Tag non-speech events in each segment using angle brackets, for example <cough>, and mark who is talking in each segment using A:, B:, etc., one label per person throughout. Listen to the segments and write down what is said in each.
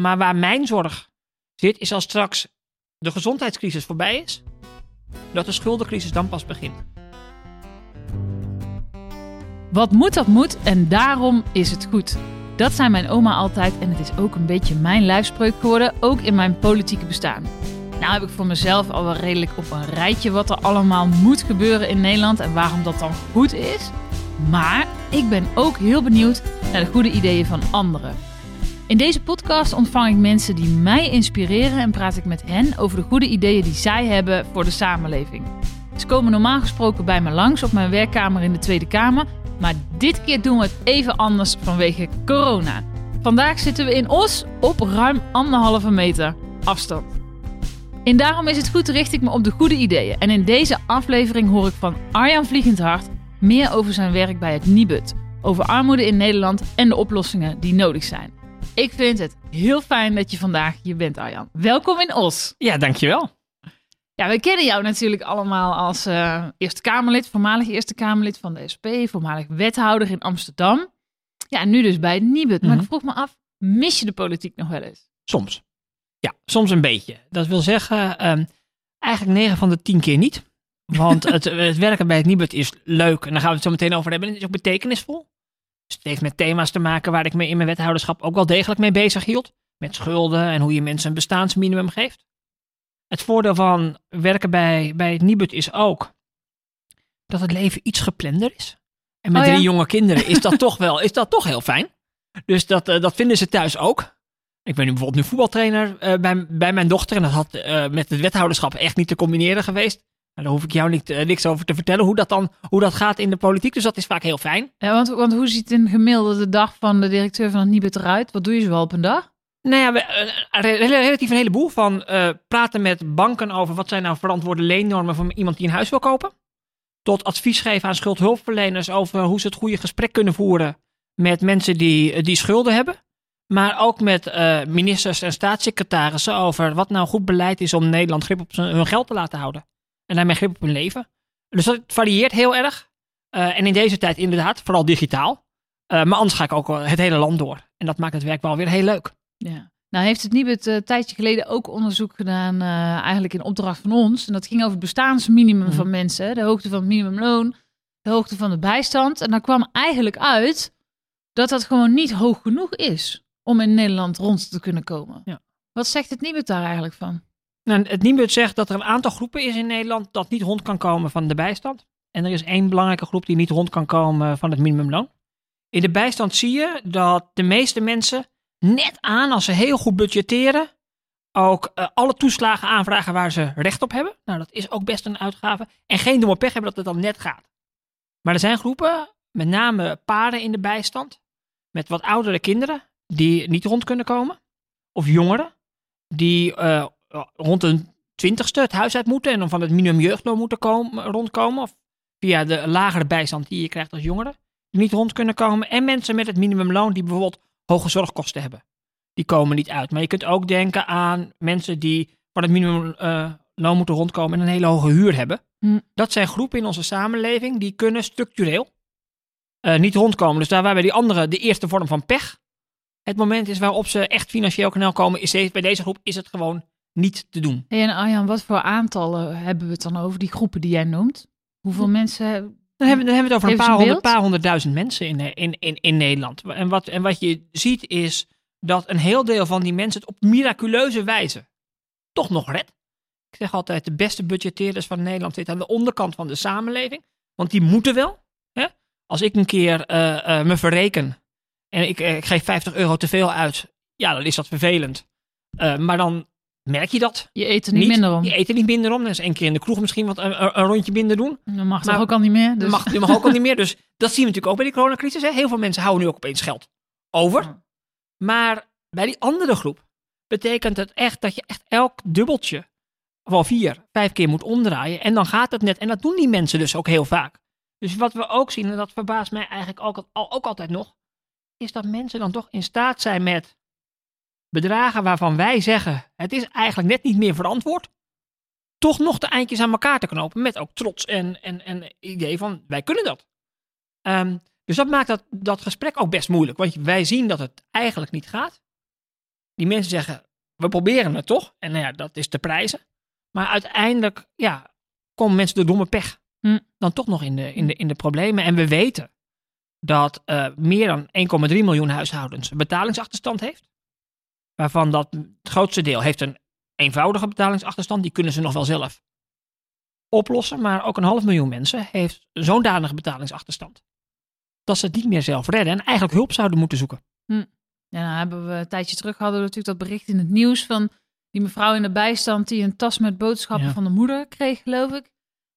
A: Maar waar mijn zorg zit, is als straks de gezondheidscrisis voorbij is, dat de schuldencrisis dan pas begint.
B: Wat moet, dat moet en daarom is het goed. Dat zei mijn oma altijd en het is ook een beetje mijn lijfspreuk geworden, ook in mijn politieke bestaan. Nou heb ik voor mezelf al wel redelijk op een rijtje wat er allemaal moet gebeuren in Nederland en waarom dat dan goed is. Maar ik ben ook heel benieuwd naar de goede ideeën van anderen. In deze podcast ontvang ik mensen die mij inspireren en praat ik met hen over de goede ideeën die zij hebben voor de samenleving. Ze komen normaal gesproken bij me langs op mijn werkkamer in de Tweede Kamer, maar dit keer doen we het even anders vanwege corona. Vandaag zitten we in Os op ruim anderhalve meter afstand. En daarom is het goed richt ik me op de goede ideeën. En in deze aflevering hoor ik van Arjan Vliegendhart meer over zijn werk bij het Nibud. Over armoede in Nederland en de oplossingen die nodig zijn. Ik vind het heel fijn dat je vandaag hier bent, Arjan. Welkom in Os.
A: Ja, dankjewel.
B: Ja, we kennen jou natuurlijk allemaal als uh, Eerste Kamerlid, voormalig Eerste Kamerlid van de SP, voormalig wethouder in Amsterdam. Ja, en nu dus bij het Nibud. Maar
A: Mhm.
B: ik vroeg me af, mis je de politiek nog wel eens?
A: Soms. Ja, soms een beetje. Dat wil zeggen, ehm, eigenlijk 9 van de 10 keer niet. Want <laughs> het, het werken bij het Nibud is leuk. En daar gaan we het zo meteen over hebben. En het is ook betekenisvol. Dus het heeft met thema's te maken waar ik me in mijn wethouderschap ook wel degelijk mee bezig hield. Met schulden en hoe je mensen een bestaansminimum geeft. Het voordeel van werken bij, bij het Nibud is ook dat het leven iets geplander is. En met
B: Oh ja?
A: drie jonge kinderen is dat <laughs> toch wel is dat toch heel fijn. Dus dat, eh, dat vinden ze thuis ook. Ik ben nu bijvoorbeeld nu voetbaltrainer eh, bij, bij mijn dochter. En dat had eh, met het wethouderschap echt niet te combineren geweest. Nou, daar hoef ik jou niet, eh, niks over te vertellen hoe dat dan hoe dat gaat in de politiek. Dus dat is vaak heel fijn.
B: Ja, want, want hoe ziet een gemiddelde dag van de directeur van het Nibud eruit? Wat doe je zoal op een dag?
A: Nou ja, we, eh, re- re- relatief een heleboel van eh, praten met banken over wat zijn nou verantwoorde leennormen voor iemand die een huis wil kopen. Tot advies geven aan schuldhulpverleners over hoe ze het goede gesprek kunnen voeren met mensen die, die schulden hebben. Maar ook met ministers en staatssecretarissen over wat nou goed beleid is om Nederland grip op zijn, hun geld te laten houden. En daarmee grip op hun leven. Dus dat varieert heel erg. Eh, en in deze tijd inderdaad, vooral digitaal. Eh, maar anders ga ik ook het hele land door. En dat maakt het werk wel weer heel leuk.
B: Ja. Nou heeft het Nibud eh, een tijdje geleden ook onderzoek gedaan, eigenlijk in opdracht van ons. En dat ging over het bestaansminimum
A: Mhm.
B: van mensen. De hoogte van het minimumloon, de hoogte van de bijstand. En daar kwam eigenlijk uit dat dat gewoon niet hoog genoeg is om in Nederland rond te kunnen komen.
A: Ja.
B: Wat zegt het Nibud daar eigenlijk van?
A: Nou, het Nibud zegt dat er een aantal groepen is in Nederland dat niet rond kan komen van de bijstand. En er is één belangrijke groep die niet rond kan komen van het minimumloon. In de bijstand zie je dat de meeste mensen net aan, als ze heel goed budgetteren, ook eh, alle toeslagen aanvragen waar ze recht op hebben. Nou, dat is ook best een uitgave. En geen domme pech hebben dat het dan net gaat. Maar er zijn groepen, met name paren in de bijstand, met wat oudere kinderen, die niet rond kunnen komen. Of jongeren, die eh, rond een twintigste het huis uit moeten en dan van het minimum jeugdloon moeten komen, rondkomen. Of via de lagere bijstand die je krijgt als jongere, die niet rond kunnen komen. En mensen met het minimumloon die bijvoorbeeld hoge zorgkosten hebben. Die komen niet uit. Maar je kunt ook denken aan mensen die van het minimumloon moeten rondkomen en een hele hoge huur hebben.
B: Hm.
A: Dat zijn groepen in onze samenleving die kunnen structureel eh, niet rondkomen. Dus daar waarbij die andere de eerste vorm van pech het moment is waarop ze echt financieel knel komen, is bij deze groep is het gewoon niet te doen.
B: Hey, en Arjan, wat voor aantallen hebben we het dan over, die groepen die jij noemt? Hoeveel mensen...
A: Dan hebben, we- dan hebben we het over een paar, honderd, paar honderdduizend mensen in, in, in, in Nederland. En wat, en wat je ziet is dat een heel deel van die mensen het op miraculeuze wijze toch nog redt. Ik zeg altijd, de beste budgetteerders van Nederland zitten aan de onderkant van de samenleving. Want die moeten wel. Hè? Als ik een keer eh, eh, me verreken en ik, eh, ik geef 50 euro te veel uit, ja, dan is dat vervelend. Eh, maar dan merk je dat
B: Je eet er niet, minder om.
A: Je eet er niet minder om. Dan is één keer in de kroeg misschien wat een, een- een rondje minder doen.
B: Dat mag
A: Maar-
B: ook al niet meer? Dus...
A: Mag, mag ook al niet meer. Dus dat zien we natuurlijk ook bij de coronacrisis. Hè. Heel veel mensen houden nu ook opeens geld over. Maar bij die andere groep betekent het echt dat je echt elk dubbeltje wel vier, vijf keer moet omdraaien. En dan gaat het net. En dat doen die mensen dus ook heel vaak. Dus wat we ook zien, en dat verbaast mij eigenlijk ook, ook altijd nog, is dat mensen dan toch in staat zijn met bedragen waarvan wij zeggen, het is eigenlijk net niet meer verantwoord, toch nog de eindjes aan elkaar te knopen. Met ook trots en, en, en idee van, wij kunnen dat. Ehm, dus dat maakt dat, dat gesprek ook best moeilijk. Want wij zien dat het eigenlijk niet gaat. Die mensen zeggen, we proberen het toch? En nou ja, dat is te prijzen. Maar uiteindelijk, ja, komen mensen door domme pech
B: Hm.
A: dan toch nog in de, in, de, in de problemen. En we weten dat eh, meer dan 1,3 miljoen huishoudens een betalingsachterstand heeft. Waarvan dat het grootste deel heeft een eenvoudige betalingsachterstand. Die kunnen ze nog wel zelf oplossen. Maar ook een half miljoen mensen heeft zo'n danige betalingsachterstand. Dat ze het niet meer zelf redden en eigenlijk hulp zouden moeten zoeken.
B: Ja, nou hebben we een tijdje terug hadden we natuurlijk dat bericht in het nieuws van die mevrouw in de bijstand die een tas met boodschappen
A: Ja.
B: van de moeder kreeg, geloof ik.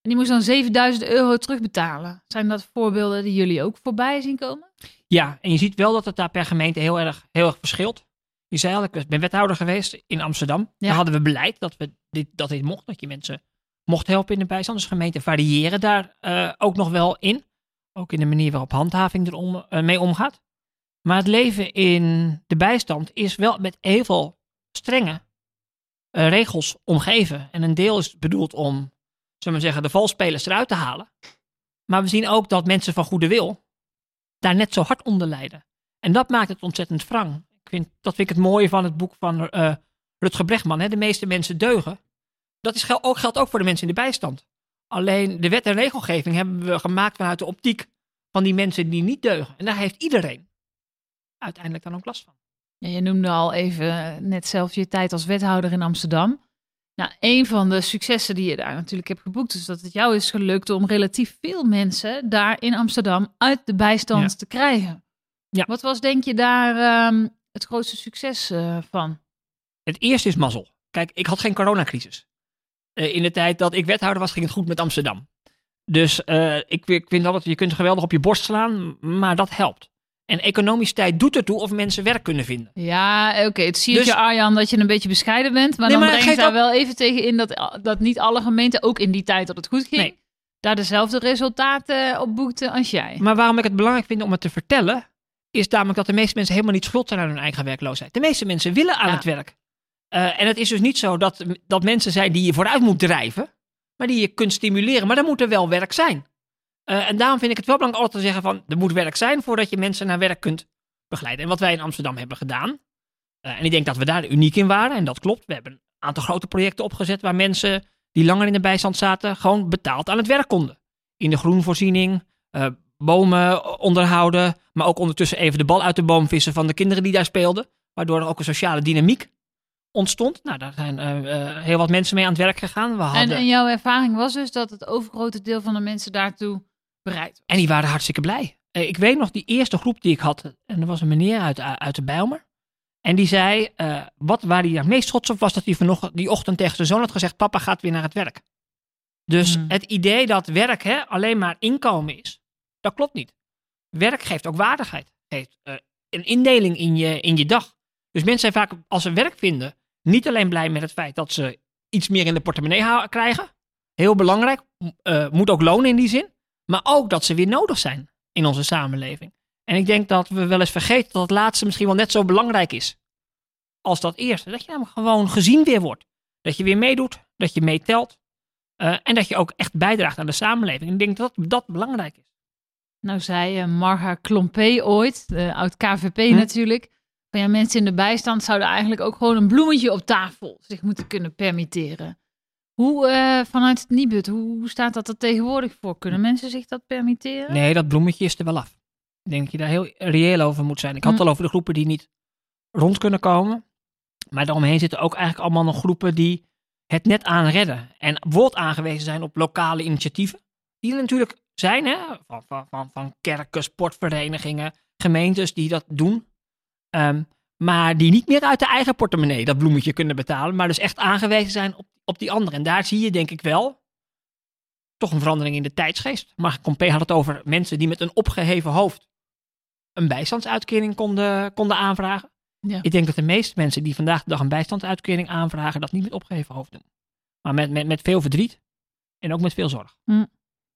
B: En die moest dan 7000 euro terugbetalen. Zijn dat voorbeelden die jullie ook voorbij zien komen?
A: Ja, en je ziet wel dat het daar per gemeente heel erg, heel erg verschilt. Je zei al, ik ben wethouder geweest in Amsterdam.
B: Ja.
A: Daar hadden we beleid dat, we dit, dat dit mocht, dat je mensen mocht helpen in de bijstand. Dus gemeenten variëren daar eh, ook nog wel in. Ook in de manier waarop handhaving er om, eh, mee omgaat. Maar het leven in de bijstand is wel met heel veel strenge eh, regels omgeven. En een deel is bedoeld om, zullen we maar zeggen, de valspelers eruit te halen. Maar we zien ook dat mensen van goede wil daar net zo hard onder lijden. En dat maakt het ontzettend wrang. Ik vind, dat vind ik het mooie van het boek van eh Rutger Bregman. Hè? De meeste mensen deugen. Dat is, ook, geldt ook voor de mensen in de bijstand. Alleen de wet en regelgeving hebben we gemaakt vanuit de optiek van die mensen die niet deugen. En daar heeft iedereen uiteindelijk dan ook last van.
B: Ja, je noemde al even eh, net zelf je tijd als wethouder in Amsterdam. Nou, een van de successen die je daar natuurlijk hebt geboekt, is dat het jou is gelukt om relatief veel mensen daar in Amsterdam uit de bijstand
A: Ja.
B: te krijgen.
A: Ja.
B: Wat was denk je daar ehm, het grootste succes eh, van?
A: Het eerste is mazzel. Kijk, ik had geen coronacrisis. Eh, in de tijd dat ik wethouder was, ging het goed met Amsterdam. Dus eh, ik, ik vind altijd, je kunt geweldig op je borst slaan, maar dat helpt. En economische tijd doet ertoe of mensen werk kunnen vinden.
B: Ja, oké, het zie je
A: Dus-
B: Arjan dat je een beetje bescheiden bent, maar
A: Nee,
B: dan
A: maar
B: breng je daar wel even tegen in dat, dat niet alle gemeenten, ook in die tijd dat het goed ging,
A: Nee.
B: daar dezelfde resultaten op boekten als jij.
A: Maar waarom ik het belangrijk vind om het te vertellen, is namelijk dat de meeste mensen helemaal niet schuld zijn aan hun eigen werkloosheid. De meeste mensen willen aan
B: Ja.
A: het werk. Eh, en het is dus niet zo dat, dat mensen zijn die je vooruit moet drijven, maar die je kunt stimuleren. Maar dan moet er wel werk zijn. Eh, en daarom vind ik het wel belangrijk altijd te zeggen van, er moet werk zijn voordat je mensen naar werk kunt begeleiden. En wat wij in Amsterdam hebben gedaan, eh, en ik denk dat we daar uniek in waren, en dat klopt. We hebben een aantal grote projecten opgezet waar mensen die langer in de bijstand zaten, gewoon betaald aan het werk konden. In de groenvoorziening, bomen onderhouden, maar ook ondertussen even de bal uit de boom vissen van de kinderen die daar speelden. Waardoor er ook een sociale dynamiek ontstond. Nou, daar zijn eh, eh, heel wat mensen mee aan het werk gegaan. We
B: En,
A: hadden,
B: en jouw ervaring was dus dat het overgrote deel van de mensen daartoe bereid was.
A: En die waren hartstikke blij. Eh, ik weet nog die eerste groep die ik had. En er was een meneer uit, uit de Bijlmer. En die zei, wat, waar hij het meest trots op was, dat hij vanochtend, die ochtend tegen zijn zoon had gezegd, papa gaat weer naar het werk. Dus
B: Hmm.
A: het idee dat werk hè, alleen maar inkomen is, dat klopt niet. Werk geeft ook waardigheid. Geeft eh, een indeling in je, in je dag. Dus mensen zijn vaak, als ze werk vinden, niet alleen blij met het feit dat ze iets meer in de portemonnee krijgen. Heel belangrijk. Eh, moet ook lonen in die zin. Maar ook dat ze weer nodig zijn in onze samenleving. En ik denk dat we wel eens vergeten dat het laatste misschien wel net zo belangrijk is als dat eerste. Dat je namelijk gewoon gezien weer wordt. Dat je weer meedoet, dat je meetelt. eh, en dat je ook echt bijdraagt aan de samenleving. Ik denk dat dat belangrijk is.
B: Nou zei eh, Marga Klompé ooit, de oud KVP
A: Hm?
B: natuurlijk, van ja, mensen in de bijstand zouden eigenlijk ook gewoon een bloemetje op tafel zich moeten kunnen permitteren. Hoe, eh, vanuit het Nibud, hoe, staat dat er tegenwoordig voor? Kunnen mensen zich dat permitteren?
A: Nee, dat bloemetje is er wel af. Ik denk dat je daar heel reëel over moet zijn. Ik had het
B: Hm.
A: al over de groepen die niet rond kunnen komen. Maar daaromheen zitten ook eigenlijk allemaal nog groepen die het net aan redden. En bijvoorbeeld aangewezen zijn op lokale initiatieven. Die natuurlijk zijn, hè? Van, van, van, van kerken, sportverenigingen, gemeentes die dat doen. Ehm, maar die niet meer uit de eigen portemonnee dat bloemetje kunnen betalen. Maar dus echt aangewezen zijn op, op die anderen. En daar zie je denk ik wel toch een verandering in de tijdsgeest. Maar Compé had het over mensen die met een opgeheven hoofd een bijstandsuitkering konden, konden aanvragen.
B: Ja.
A: Ik denk dat de meeste mensen die vandaag de dag een bijstandsuitkering aanvragen, dat niet met opgeheven hoofd doen. Maar met, met, met veel verdriet en ook met veel zorg.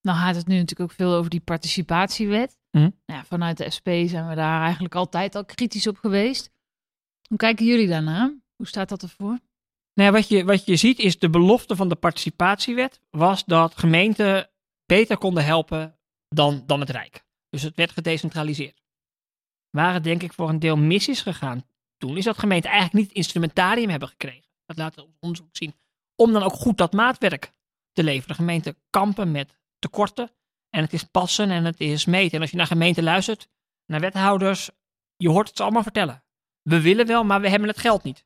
B: Nou gaat het nu natuurlijk ook veel over die participatiewet.
A: Mhm.
B: Nou ja, vanuit de SP zijn we daar eigenlijk altijd al kritisch op geweest. Hoe kijken jullie daarna? Hoe staat dat ervoor?
A: Nou ja, wat, je, wat je ziet is de belofte van de participatiewet was dat gemeenten beter konden helpen dan, dan het Rijk. Dus het werd gedecentraliseerd. Waar het denk ik voor een deel mis is gegaan doen, is dat gemeenten eigenlijk niet het instrumentarium hebben gekregen. Dat laat ons onderzoek zien. Om dan ook goed dat maatwerk te leveren. Gemeenten kampen met tekorten. En het is passen en het is meten. En als je naar gemeenten luistert, naar wethouders, je hoort het ze allemaal vertellen. We willen wel, maar we hebben het geld niet.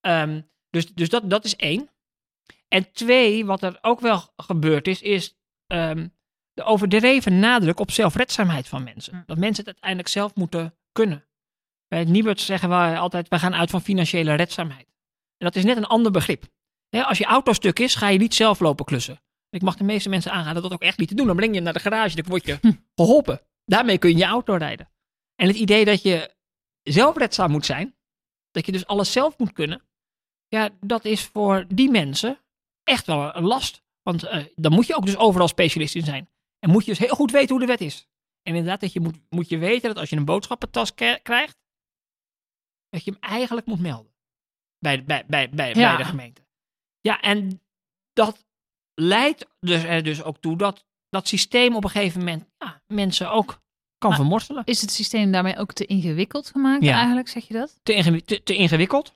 A: Ehm, dus dus dat, dat is één. En twee, wat er ook wel gebeurd is, is ehm, de overdreven nadruk op zelfredzaamheid van mensen.
B: Hm.
A: Dat mensen het uiteindelijk zelf moeten kunnen. Bij het Nibud zeggen we altijd, we gaan uit van financiële redzaamheid. En dat is net een ander begrip. Als je auto stuk is, ga je niet zelf lopen klussen. Ik mag de meeste mensen aanraden dat ook echt niet te doen. Dan breng je hem naar de garage, dan word je
B: Hm.
A: geholpen. Daarmee kun je je auto rijden. En het idee dat je zelfredzaam moet zijn, dat je dus alles zelf moet kunnen, ja, dat is voor die mensen echt wel een last. Want eh, dan moet je ook dus overal specialist in zijn. En moet je dus heel goed weten hoe de wet is. En inderdaad, dat je moet, moet je weten dat als je een boodschappentas krijgt, dat je hem eigenlijk moet melden. Bij, bij, bij, bij,
B: Ja.
A: bij de gemeente. Ja, en dat leidt dus er dus ook toe dat dat systeem op een gegeven moment ja, mensen ook kan
B: Maar-
A: vermorselen.
B: Is het systeem daarmee ook te ingewikkeld gemaakt
A: Ja.
B: eigenlijk, zeg je dat?
A: te, te ingewikkeld.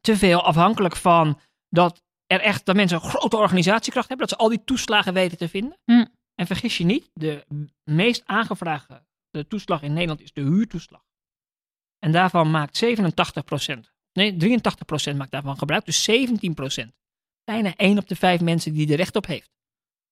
A: Te veel afhankelijk van dat er echt dat mensen een grote organisatiekracht hebben, dat ze al die toeslagen weten te vinden.
B: Hm.
A: En vergis je niet, de meest aangevraagde de toeslag in Nederland is de huurtoeslag. En daarvan maakt 87%, nee 83% maakt daarvan gebruik, dus 17%. Bijna 1 op de 5 mensen die er recht op heeft,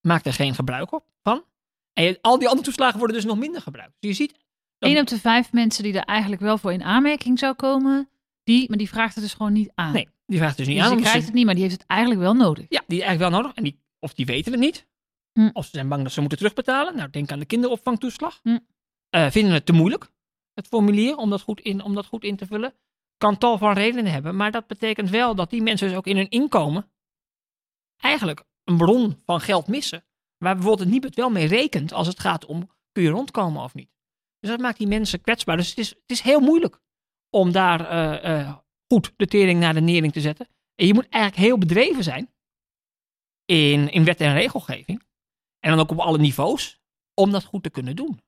A: maakt er geen gebruik op van. En je- al die andere toeslagen worden dus nog minder gebruikt. Dus je ziet, Dat-
B: Eén op de vijf mensen die er eigenlijk wel voor in aanmerking zou komen, die, maar die vraagt het dus gewoon niet aan.
A: nee, die vraagt dus niet
B: dus
A: aan.
B: die
A: ze-
B: krijgt het niet, maar die heeft het eigenlijk wel nodig.
A: Ja, die eigenlijk wel nodig. En die, of die weten het niet.
B: Hm.
A: Of ze zijn bang dat ze moeten terugbetalen. Nou, denk aan de kinderopvangtoeslag.
B: Hm.
A: Eh, vinden het te moeilijk, het formulier, om dat, goed in, om dat goed in te vullen. Kan tal van redenen hebben. Maar dat betekent wel dat die mensen dus ook in hun inkomen eigenlijk een bron van geld missen. Waar bijvoorbeeld het Nibud wel mee rekent als het gaat om kun je rondkomen of niet. Dus dat maakt die mensen kwetsbaar. Dus het is, het is heel moeilijk om daar eh, eh, goed de tering naar de nering te zetten. En je moet eigenlijk heel bedreven zijn in, in wet en regelgeving. En dan ook op alle niveaus. Om dat goed te kunnen doen.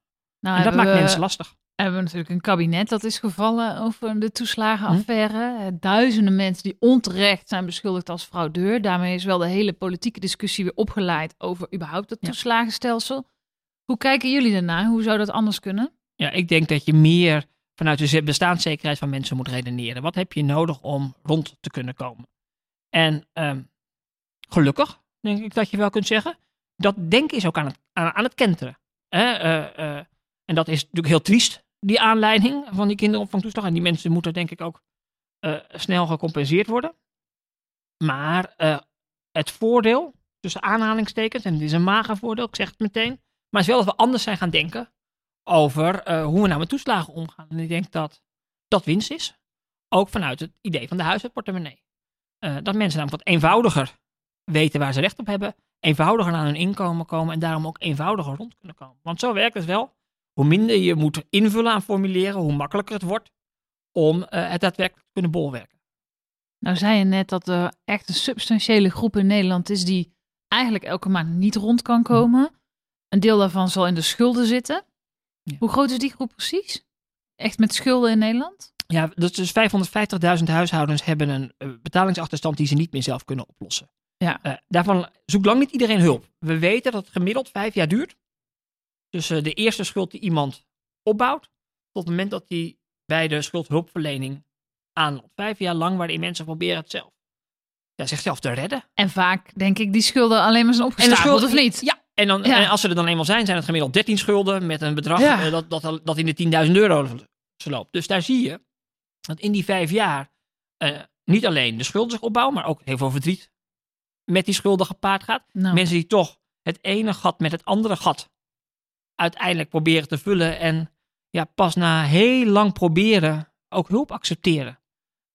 B: Nou,
A: en dat maakt
B: we,
A: mensen lastig.
B: hebben we natuurlijk een kabinet dat is gevallen over de
A: Hm.
B: toeslagenaffaire. Eh, Duizenden mensen die onterecht zijn beschuldigd als fraudeur. Daarmee is wel de hele politieke discussie weer opgeleid over überhaupt het
A: Ja.
B: toeslagenstelsel. Hoe kijken jullie ernaar? Hoe zou dat anders kunnen?
A: Ja, ik denk dat je meer vanuit de ze- bestaanszekerheid van mensen moet redeneren. Wat heb je nodig om rond te kunnen komen? En ehm, gelukkig, denk ik dat je wel kunt zeggen, dat denken is ook aan het, aan, aan het kenteren. Hè? eh, eh, en dat is natuurlijk heel triest, die aanleiding van die kinderopvangtoeslag. En die mensen moeten denk ik ook eh, snel gecompenseerd worden. Maar eh, het voordeel, tussen aanhalingstekens, en het is een mager voordeel, ik zeg het meteen, maar is wel dat we anders zijn gaan denken over eh, hoe we nou met toeslagen omgaan. En ik denk dat dat winst is. Ook vanuit het idee van de huishoudportemonnee. Dat mensen namelijk wat eenvoudiger weten waar ze recht op hebben. Eenvoudiger aan hun inkomen komen en daarom ook eenvoudiger rond kunnen komen. Want zo werkt het wel. Hoe minder je moet invullen aan formulieren, hoe makkelijker het wordt om eh, het daadwerkelijk te kunnen bolwerken.
B: Nou zei je net dat er echt een substantiële groep in Nederland is die eigenlijk elke maand niet rond kan komen. Een deel daarvan zal in de schulden zitten.
A: Ja.
B: Hoe groot is die groep precies? Echt met schulden in Nederland?
A: Ja, dus, dus 550.000 huishoudens hebben een eh, betalingsachterstand die ze niet meer zelf kunnen oplossen.
B: Ja.
A: Eh, daarvan zoekt lang niet iedereen hulp. We weten dat het gemiddeld vijf jaar duurt. Dus eh, de eerste schuld die iemand opbouwt, tot het moment dat hij bij de schuldhulpverlening aanloopt. Vijf jaar lang waarin mensen proberen het zelf. Ja, zichzelf te redden.
B: En vaak denk ik die schulden alleen maar zijn opgestapeld, of niet?
A: Ja, en, dan,
B: Ja.
A: en als ze er dan eenmaal zijn, zijn het gemiddeld 13 schulden met een bedrag
B: Ja.
A: eh, dat, dat, dat in de 10.000 euro loopt. Dus daar zie je dat in die vijf jaar eh, niet alleen de schulden zich opbouwen, maar ook heel veel verdriet met die schulden gepaard gaat.
B: Nou,
A: Mensen die toch het ene gat met het andere gat uiteindelijk proberen te vullen en ja, pas na heel lang proberen ook hulp accepteren.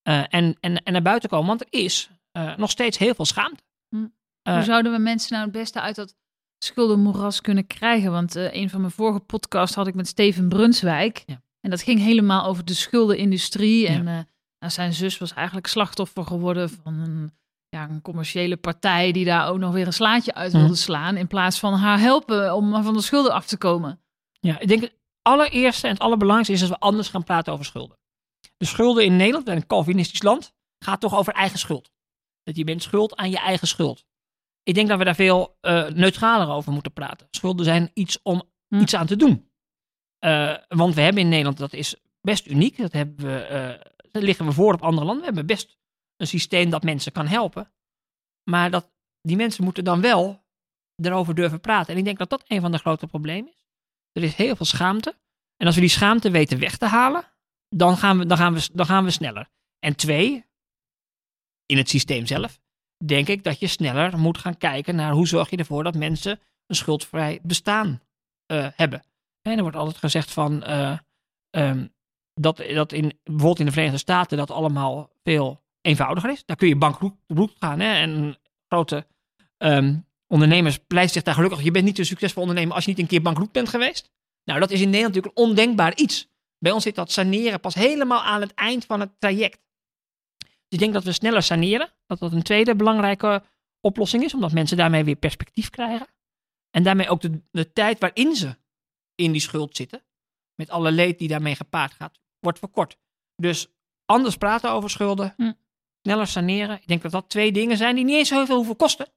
A: Eh, en, en, en naar buiten komen, want er is eh, nog steeds heel veel schaamte.
B: Hm.
A: Eh,
B: Hoe zouden we mensen nou het beste uit dat schuldenmoeras kunnen krijgen? Want een van mijn vorige podcasts had ik met Steven Brunswijk.
A: Ja.
B: En dat ging helemaal over de schuldenindustrie. En nou, zijn zus was eigenlijk slachtoffer geworden van een, ja, een commerciële partij die daar ook nog weer een slaatje uit wilde slaan. In plaats van haar helpen om van de schulden af te komen.
A: Ja, ik denk het allereerste en het allerbelangrijkste is dat we anders gaan praten over schulden. De schulden in Nederland, een Calvinistisch land, gaat toch over eigen schuld. Dat je bent schuld aan je eigen schuld. Ik denk dat we daar veel uh, neutraler over moeten praten. Schulden zijn iets om hm. iets aan te doen. Uh, want we hebben in Nederland, dat is best uniek. Dat hebben we, uh, daar liggen we voor op andere landen. We hebben best een systeem dat mensen kan helpen. Maar dat, die mensen moeten dan wel erover durven praten. En ik denk dat dat een van de grote problemen is. Er is heel veel schaamte. En als we die schaamte weten weg te halen, dan gaan we, dan gaan we, dan gaan we sneller. En twee, in het systeem zelf, denk ik dat je sneller moet gaan kijken naar hoe zorg je ervoor dat mensen een schuldvrij bestaan uh, hebben. En er wordt altijd gezegd van uh, um, dat, dat in, bijvoorbeeld in de Verenigde Staten dat allemaal veel eenvoudiger is. Daar kun je bankroet gaan. Hè? En grote um, ondernemers pleiten zich daar gelukkig. Je bent niet een succesvol ondernemer als je niet een keer bankroet bent geweest. Nou, dat is in Nederland natuurlijk een ondenkbaar iets. Bij ons zit dat saneren pas helemaal aan het eind van het traject. Dus ik denk dat we sneller saneren. Dat dat een tweede belangrijke oplossing is, omdat mensen daarmee weer perspectief krijgen. En daarmee ook de, de tijd waarin ze in die schuld zitten, met alle leed die daarmee gepaard gaat, wordt verkort. Dus anders praten over schulden, hm. Sneller saneren. Ik denk dat dat twee dingen zijn die niet eens heel veel hoeven kosten,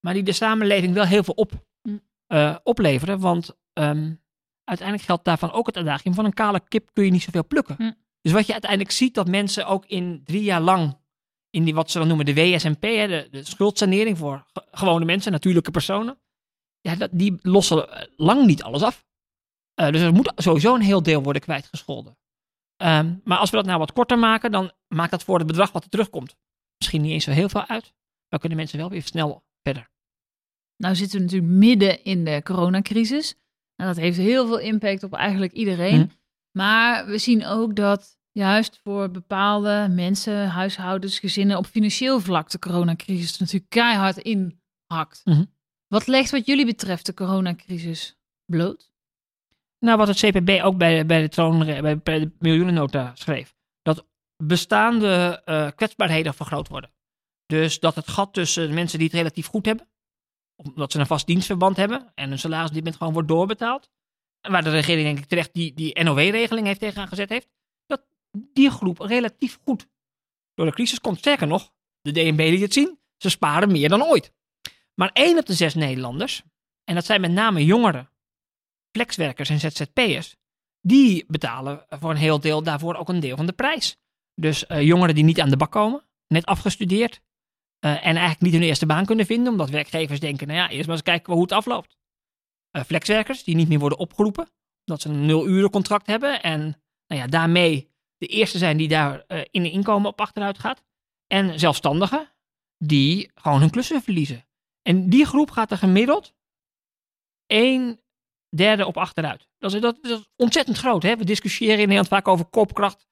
A: maar die de samenleving wel heel veel op, hm. uh, opleveren. Want um, uiteindelijk geldt daarvan ook het adagium van een kale kip kun je niet zoveel plukken. Hm. Dus wat je uiteindelijk ziet, dat mensen ook in drie jaar lang in die wat ze dan noemen de WSMP, hè, de, de schuldsanering voor gewone mensen, natuurlijke personen, ja, dat, die lossen lang niet alles af. Uh, dus er moet sowieso een heel deel worden kwijtgescholden. Um, maar als we dat nou wat korter maken, dan maakt dat voor het bedrag wat er terugkomt misschien niet eens zo heel veel uit. Maar kunnen mensen wel weer snel verder.
B: Nou zitten we natuurlijk midden in de coronacrisis. En dat heeft heel veel impact op eigenlijk iedereen. Hm. Maar we zien ook dat juist voor bepaalde mensen, huishoudens, gezinnen op financieel vlak de coronacrisis natuurlijk keihard inhakt. Hm. Wat legt wat jullie betreft de coronacrisis bloot?
A: Nou, wat het CPB ook bij, bij, de, troon, bij, de miljoenennota schreef. Dat bestaande uh, kwetsbaarheden vergroot worden. Dus dat het gat tussen mensen die het relatief goed hebben, omdat ze een vast dienstverband hebben en hun salaris op dit moment gewoon wordt doorbetaald. Waar de regering denk ik terecht die, die NOW-regeling heeft tegenaan gezet heeft. Dat die groep relatief goed door de crisis komt. Sterker nog, de DNB liet het zien, ze sparen meer dan ooit. Maar één op de zes Nederlanders, en dat zijn met name jongeren, flexwerkers en ZZP'ers, die betalen voor een heel deel daarvoor ook een deel van de prijs. Dus uh, jongeren die niet aan de bak komen, net afgestudeerd, uh, en eigenlijk niet hun eerste baan kunnen vinden, omdat werkgevers denken, nou ja, eerst maar eens kijken hoe het afloopt. Uh, flexwerkers die niet meer worden opgeroepen, omdat ze een nul-uren contract hebben en nou ja, daarmee de eerste zijn die daar in de inkomen op achteruit gaat. En zelfstandigen die gewoon hun klussen verliezen. En die groep gaat er gemiddeld een derde op achteruit. Dat is, dat, is ontzettend groot. Hè? We discussiëren in Nederland vaak over koopkracht.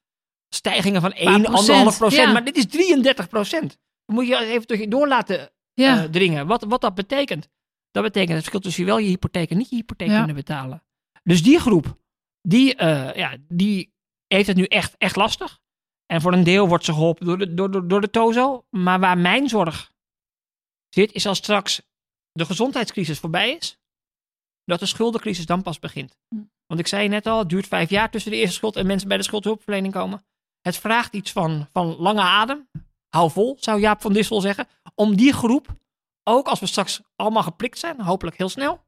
A: Stijgingen van 1, 1,5 procent. Ja. Maar dit is 33 procent moet je even door laten uh, dringen. Wat, wat dat betekent. Dat betekent het verschil tussen je wel je hypotheek en niet je hypotheek kunnen betalen. Dus die groep, die, uh, ja, die heeft het nu echt, echt lastig. En voor een deel wordt ze geholpen door de, door, door, door de TOZO. Maar waar mijn zorg zit, is als straks de gezondheidscrisis voorbij is, dat de schuldencrisis dan pas begint. Hm. Want ik zei net al, het duurt vijf jaar tussen de eerste schuld en mensen bij de schuldhulpverlening komen. Het vraagt iets van, van lange adem hou vol, zou Jaap van Dissel zeggen. Om die groep, ook als we straks allemaal geprikt zijn, hopelijk heel snel,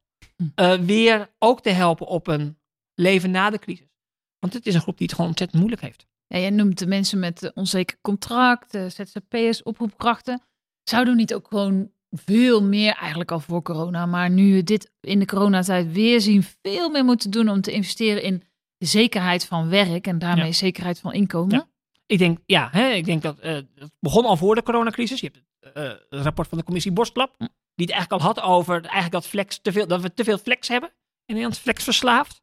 A: uh, weer ook te helpen op een leven na de crisis. Want het is een groep die het gewoon ontzettend moeilijk heeft.
B: Ja, jij noemt de mensen met onzeker contract, ZZP'ers, oproepkrachten. Zouden we niet ook gewoon veel meer, eigenlijk al voor corona, maar nu we dit in de coronatijd weer zien, veel meer moeten doen om te investeren in de zekerheid van werk en daarmee zekerheid van inkomen? Ja.
A: Ik denk, ja, hè, ik denk dat uh, het begon al voor de coronacrisis. Je hebt het, uh, het rapport van de commissie Borstlab, hm. die het eigenlijk al had over eigenlijk dat, flex te veel, dat we te veel flex hebben. In Nederland flex verslaafd.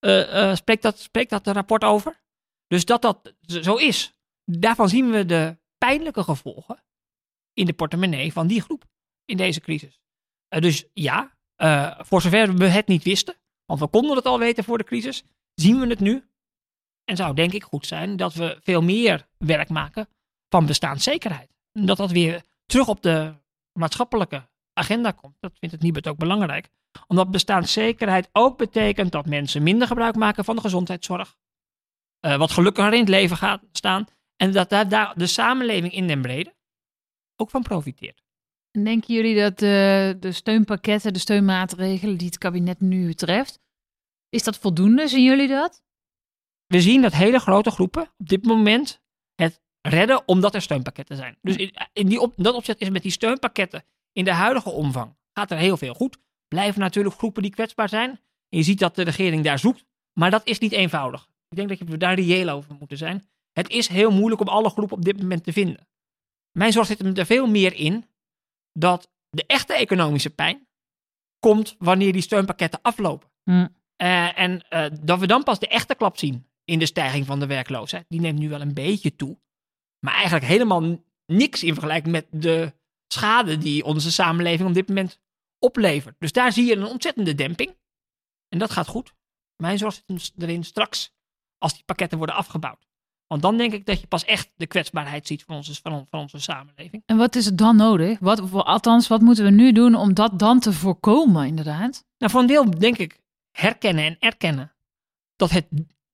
A: Uh, spreekt, dat, spreekt dat rapport over. Dus dat dat zo is, daarvan zien we de pijnlijke gevolgen in de portemonnee van die groep in deze crisis. dus ja, voor zover we het niet wisten, want we konden het al weten voor de crisis, zien we het nu en zou denk ik goed zijn dat we veel meer werk maken van bestaanszekerheid. Dat dat weer terug op de maatschappelijke agenda komt. Dat vindt het Nibud ook belangrijk. Omdat bestaanszekerheid ook betekent dat mensen minder gebruik maken van de gezondheidszorg. eh, wat gelukkiger in het leven gaat staan. En dat daar de samenleving in den brede ook van profiteert.
B: En denken jullie dat de, de steunpakketten, de steunmaatregelen die het kabinet nu treft, is dat voldoende? Zien jullie dat?
A: We zien dat hele grote groepen op dit moment het redden omdat er steunpakketten zijn. Dus in, in die op, dat opzet is met die steunpakketten in de huidige omvang gaat er heel veel goed. Blijven natuurlijk groepen die kwetsbaar zijn. En je ziet dat de regering daar zoekt. Maar dat is niet eenvoudig. Ik denk dat we daar reëel over moeten zijn. Het is heel moeilijk om alle groepen op dit moment te vinden. Mijn zorg zit er veel meer in dat de echte economische pijn komt wanneer die steunpakketten aflopen.
B: Hm.
A: Eh, en eh, dat we dan pas de echte klap zien in de stijging van de werkloosheid. Die neemt nu wel een beetje toe. Maar eigenlijk helemaal niks in vergelijking met de schade die onze samenleving op dit moment oplevert. Dus daar zie je een ontzettende demping. En dat gaat goed. Mijn zorg zit erin straks als die pakketten worden afgebouwd. Want dan denk ik dat je pas echt de kwetsbaarheid ziet van onze, van, van onze samenleving.
B: En wat is er dan nodig? Wat, althans, wat moeten we nu doen om dat dan te voorkomen, inderdaad?
A: Nou, voor een deel denk ik herkennen en erkennen dat het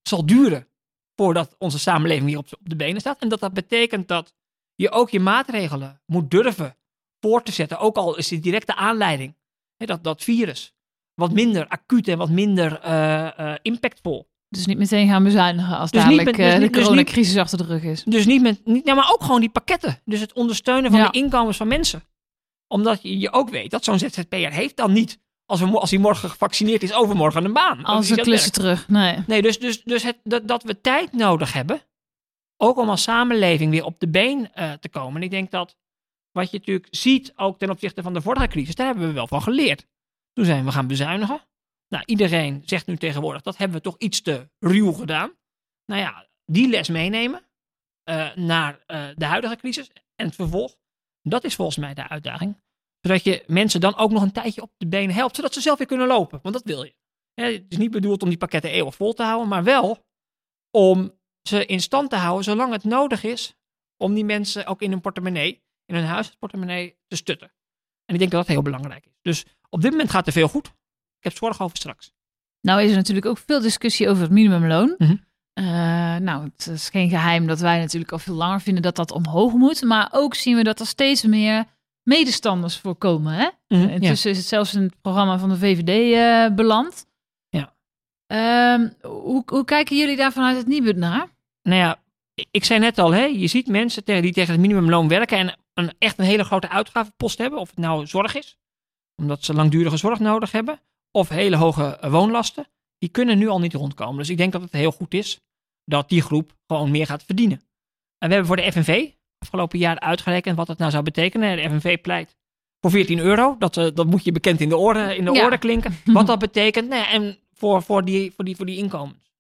A: zal duren voordat onze samenleving weer op, op de benen staat. En dat dat betekent dat je ook je maatregelen moet durven voor te zetten. Ook al is de directe aanleiding, hè, dat, dat virus, wat minder acuut en wat minder eh, impactvol.
B: Dus niet meteen gaan bezuinigen als
A: Dus
B: dadelijk
A: met- dus
B: eh,
A: niet-
B: de
A: dus
B: coronacrisis achter de rug is.
A: Dus niet met, niet, ja, maar ook gewoon die pakketten. Dus het ondersteunen van
B: Ja.
A: de inkomens van mensen. Omdat je, je ook weet dat zo'n ZZP'er heeft dan niet, als, we, als hij morgen gevaccineerd is, overmorgen een baan.
B: Als
A: een
B: een klussen terug. Nee.
A: Nee, dus, dus, dus het, dat, dat we tijd nodig hebben, ook om als samenleving weer op de been eh, te komen. En ik denk dat wat je natuurlijk ziet, ook ten opzichte van de vorige crisis, daar hebben we wel van geleerd. Toen zijn we gaan bezuinigen. Nou, iedereen zegt nu tegenwoordig, dat hebben we toch iets te ruw gedaan. Nou ja, die les meenemen eh, naar eh, de huidige crisis en het vervolg. Dat is volgens mij de uitdaging. Zodat je mensen dan ook nog een tijdje op de benen helpt, zodat ze zelf weer kunnen lopen. Want dat wil je. Het is niet bedoeld om die pakketten eeuwig vol te houden, maar wel om ze in stand te houden zolang het nodig is om die mensen ook in hun portemonnee, in hun huishoudportemonnee te stutten. En ik denk dat dat heel belangrijk is. Dus op dit moment gaat er veel goed. Ik heb zorg over straks.
B: Nou is er natuurlijk ook veel discussie over het minimumloon.
A: Mhm.
B: Eh, nou, het is geen geheim dat wij natuurlijk al veel langer vinden dat dat omhoog moet. Maar ook zien we dat er steeds meer medestanders voorkomen. Hè?
A: Mhm,
B: Intussen is het zelfs in het programma van de VVD eh, beland.
A: Ja.
B: Ehm, hoe, hoe kijken jullie daar vanuit het Nibud naar?
A: Nou ja, ik- zei net al, hè, je ziet mensen die tegen het minimumloon werken en een, echt een hele grote uitgavenpost hebben. Of het nou zorg is, omdat ze langdurige zorg nodig hebben, of hele hoge woonlasten. Die kunnen nu al niet rondkomen. Dus ik denk dat het heel goed is dat die groep gewoon meer gaat verdienen. En we hebben voor de FNV afgelopen jaar uitgerekend wat dat nou zou betekenen. De FNV pleit voor 14 euro. Dat, eh, dat moet je bekend in de orde, in de
B: Ja.
A: orde klinken. <laughs> Wat dat betekent. Nou ja, en voor, voor, die, voor, die, voor die inkomens.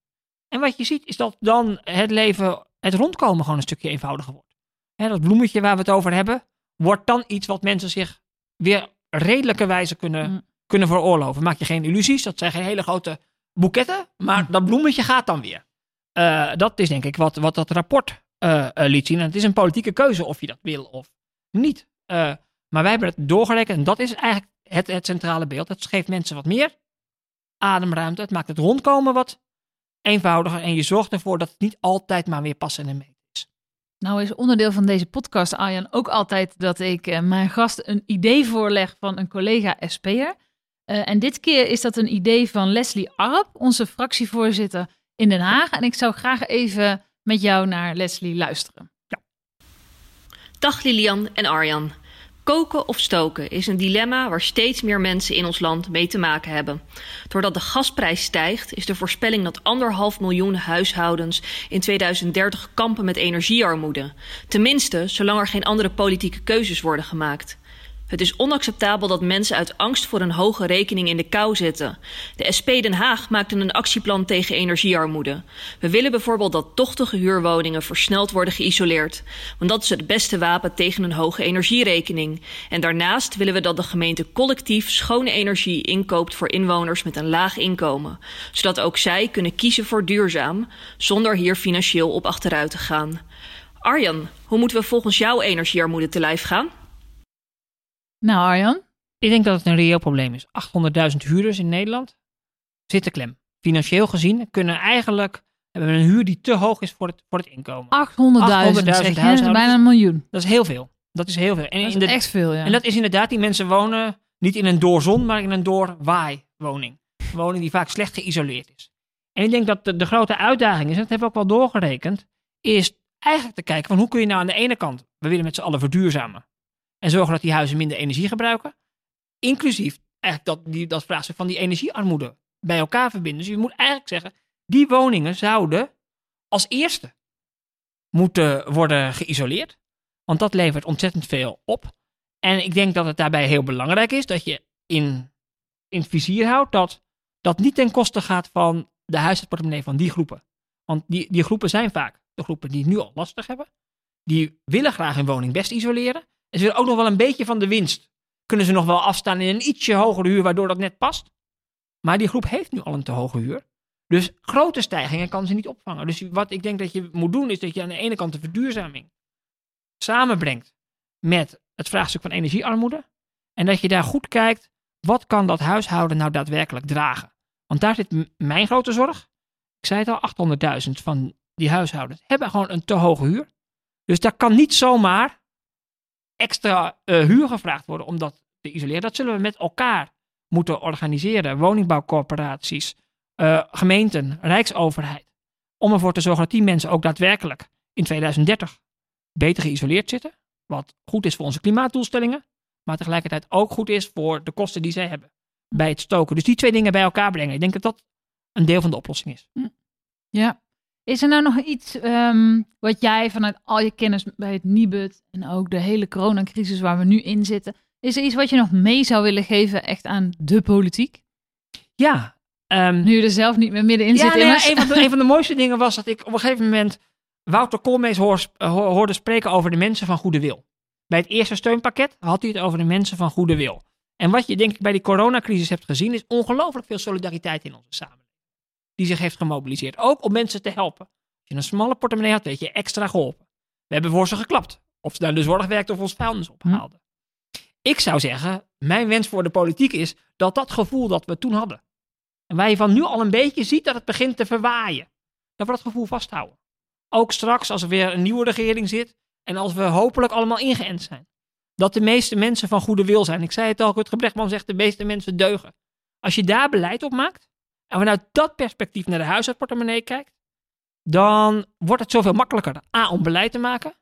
A: En wat je ziet is dat dan het leven, het rondkomen gewoon een stukje eenvoudiger wordt. Dat bloemetje waar we het over hebben, wordt dan iets wat mensen zich weer redelijke wijze kunnen,
B: Mm.
A: Kunnen veroorloven. Maak je geen illusies, dat zijn geen hele grote boeketten, maar dat bloemetje gaat dan weer. Eh, dat is denk ik wat, wat dat rapport eh, eh, liet zien. En het is een politieke keuze of je dat wil of niet. Maar wij hebben het doorgerekend en dat is eigenlijk het, het centrale beeld. Het geeft mensen wat meer ademruimte. Het maakt het rondkomen wat eenvoudiger. En je zorgt ervoor dat het niet altijd maar weer passen en is.
B: Nou is onderdeel van deze podcast, Arjan, ook altijd dat ik mijn gast een idee voorleg van een collega SP'er. Eh, en dit keer is dat een idee van Leslie Arp, onze fractievoorzitter in Den Haag. En ik zou graag even met jou naar Leslie luisteren.
C: Dag Lilian en Arjan. Koken of stoken is een dilemma waar steeds meer mensen in ons land mee te maken hebben. Doordat de gasprijs stijgt, is de voorspelling dat anderhalf miljoen huishoudens in 2030 kampen met energiearmoede. Tenminste, zolang er geen andere politieke keuzes worden gemaakt. Het is onacceptabel dat mensen uit angst voor een hoge rekening in de kou zitten. De SP Den Haag maakte een actieplan tegen energiearmoede. We willen bijvoorbeeld dat tochtige huurwoningen versneld worden geïsoleerd. Want dat is het beste wapen tegen een hoge energierekening. En daarnaast willen we dat de gemeente collectief schone energie inkoopt voor inwoners met een laag inkomen. Zodat ook zij kunnen kiezen voor duurzaam, zonder hier financieel op achteruit te gaan. Arjan, hoe moeten we volgens jou energiearmoede te lijf gaan?
B: Nou, Arjan,
A: Ik denk dat het een reëel probleem is. 800.000 huurders in Nederland zitten klem. Financieel gezien kunnen eigenlijk hebben een huur die te hoog is voor het, voor het inkomen.
B: 800.000 zeg je, dat is bijna een miljoen.
A: Dat is heel veel. Dat is heel veel. En,
B: Dat is
A: de-
B: echt veel, ja.
A: en dat is inderdaad, die mensen wonen niet in een doorzon, maar in een doorwaaiwoning. Een woning die vaak slecht geïsoleerd is. En ik denk dat de, de grote uitdaging is, en dat hebben we ook wel doorgerekend, is eigenlijk te kijken van hoe kun je nou aan de ene kant, we willen met z'n allen verduurzamen en zorgen dat die huizen minder energie gebruiken, inclusief eigenlijk dat, die, dat vraagstuk van die energiearmoede bij elkaar verbinden. Dus je moet eigenlijk zeggen, die woningen zouden als eerste moeten worden geïsoleerd, want dat levert ontzettend veel op. En ik denk dat het daarbij heel belangrijk is dat je in, in het vizier houdt dat dat niet ten koste gaat van de huishoudportemonnee van die groepen. Want die, die groepen zijn vaak de groepen die het nu al lastig hebben. Die willen graag hun woning best isoleren. En ze willen ook nog wel een beetje van de winst. Kunnen ze nog wel afstaan in een ietsje hogere huur, waardoor dat net past. Maar die groep heeft nu al een te hoge huur. Dus grote stijgingen kan ze niet opvangen. Dus wat ik denk dat je moet doen, is dat je aan de ene kant de verduurzaming samenbrengt met het vraagstuk van energiearmoede. En dat je daar goed kijkt, wat kan dat huishouden nou daadwerkelijk dragen? Want daar zit mijn grote zorg. Ik zei het al, 800.000 van die huishoudens hebben gewoon een te hoge huur. Dus daar kan niet zomaar extra eh, huur gevraagd worden om dat te isoleren. Dat zullen we met elkaar moeten organiseren. Woningbouwcorporaties, eh, gemeenten, rijksoverheid. Om ervoor te zorgen dat die mensen ook daadwerkelijk in 2030 beter geïsoleerd zitten. Wat goed is voor onze klimaatdoelstellingen. Maar tegelijkertijd ook goed is voor de kosten die zij hebben bij het stoken. Dus die twee dingen bij elkaar brengen. Ik denk dat dat een deel van de oplossing is.
B: Ja. Is er nou nog iets ehm, wat jij vanuit al je kennis bij het Nibud en ook de hele coronacrisis waar we nu in zitten, is er iets wat je nog mee zou willen geven echt aan de politiek?
A: Ja, ehm,
B: Nu je er zelf niet meer middenin
A: ja
B: zit
A: nou ja, een, van de, een van de mooiste <laughs> dingen was dat ik op een gegeven moment Wouter Koolmees hoor, ho- hoorde spreken over de mensen van goede wil. Bij het eerste steunpakket had hij het over de mensen van goede wil. En wat je denk ik bij die coronacrisis hebt gezien, is ongelooflijk veel solidariteit in onze samenleving. Die zich heeft gemobiliseerd. Ook om mensen te helpen. Als je een smalle portemonnee had, weet je, extra geholpen. We hebben voor ze geklapt. Of ze naar de zorg werkten of ons vuilnis ophaalden. Ik zou zeggen, mijn wens voor de politiek is dat dat gevoel dat we toen hadden. En waar je van nu al een beetje ziet dat het begint te verwaaien. Dat we dat gevoel vasthouden. Ook straks als er weer een nieuwe regering zit. En als we hopelijk allemaal ingeënt zijn. Dat de meeste mensen van goede wil zijn. Ik zei het al, Rutger Brechtman zegt de meeste mensen deugen. Als je daar beleid op maakt. En vanuit dat perspectief naar de huishoudportemonnee kijkt. Dan wordt het zoveel makkelijker. A, om beleid te maken.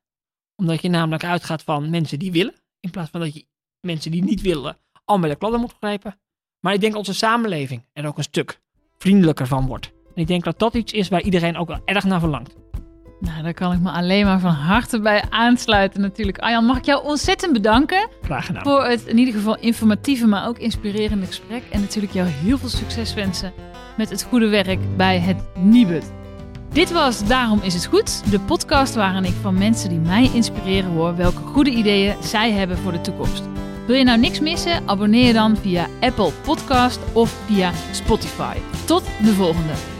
A: Omdat je namelijk uitgaat van mensen die willen. In plaats van dat je mensen die niet willen al met de kladden moet grijpen. Maar ik denk dat onze samenleving er ook een stuk vriendelijker van wordt. En ik denk dat dat iets is waar iedereen ook wel erg naar verlangt.
B: Nou, daar kan ik me alleen maar van harte bij aansluiten natuurlijk. Arjan, mag ik jou ontzettend bedanken
A: Graag gedaan.
B: voor het in ieder geval informatieve, maar ook inspirerende gesprek. En natuurlijk jou heel veel succes wensen met het goede werk bij het Nibud. Dit was Daarom is het goed, de podcast waarin ik van mensen die mij inspireren hoor welke goede ideeën zij hebben voor de toekomst. Wil je nou niks missen? Abonneer je dan via Apple Podcast of via Spotify. Tot de volgende.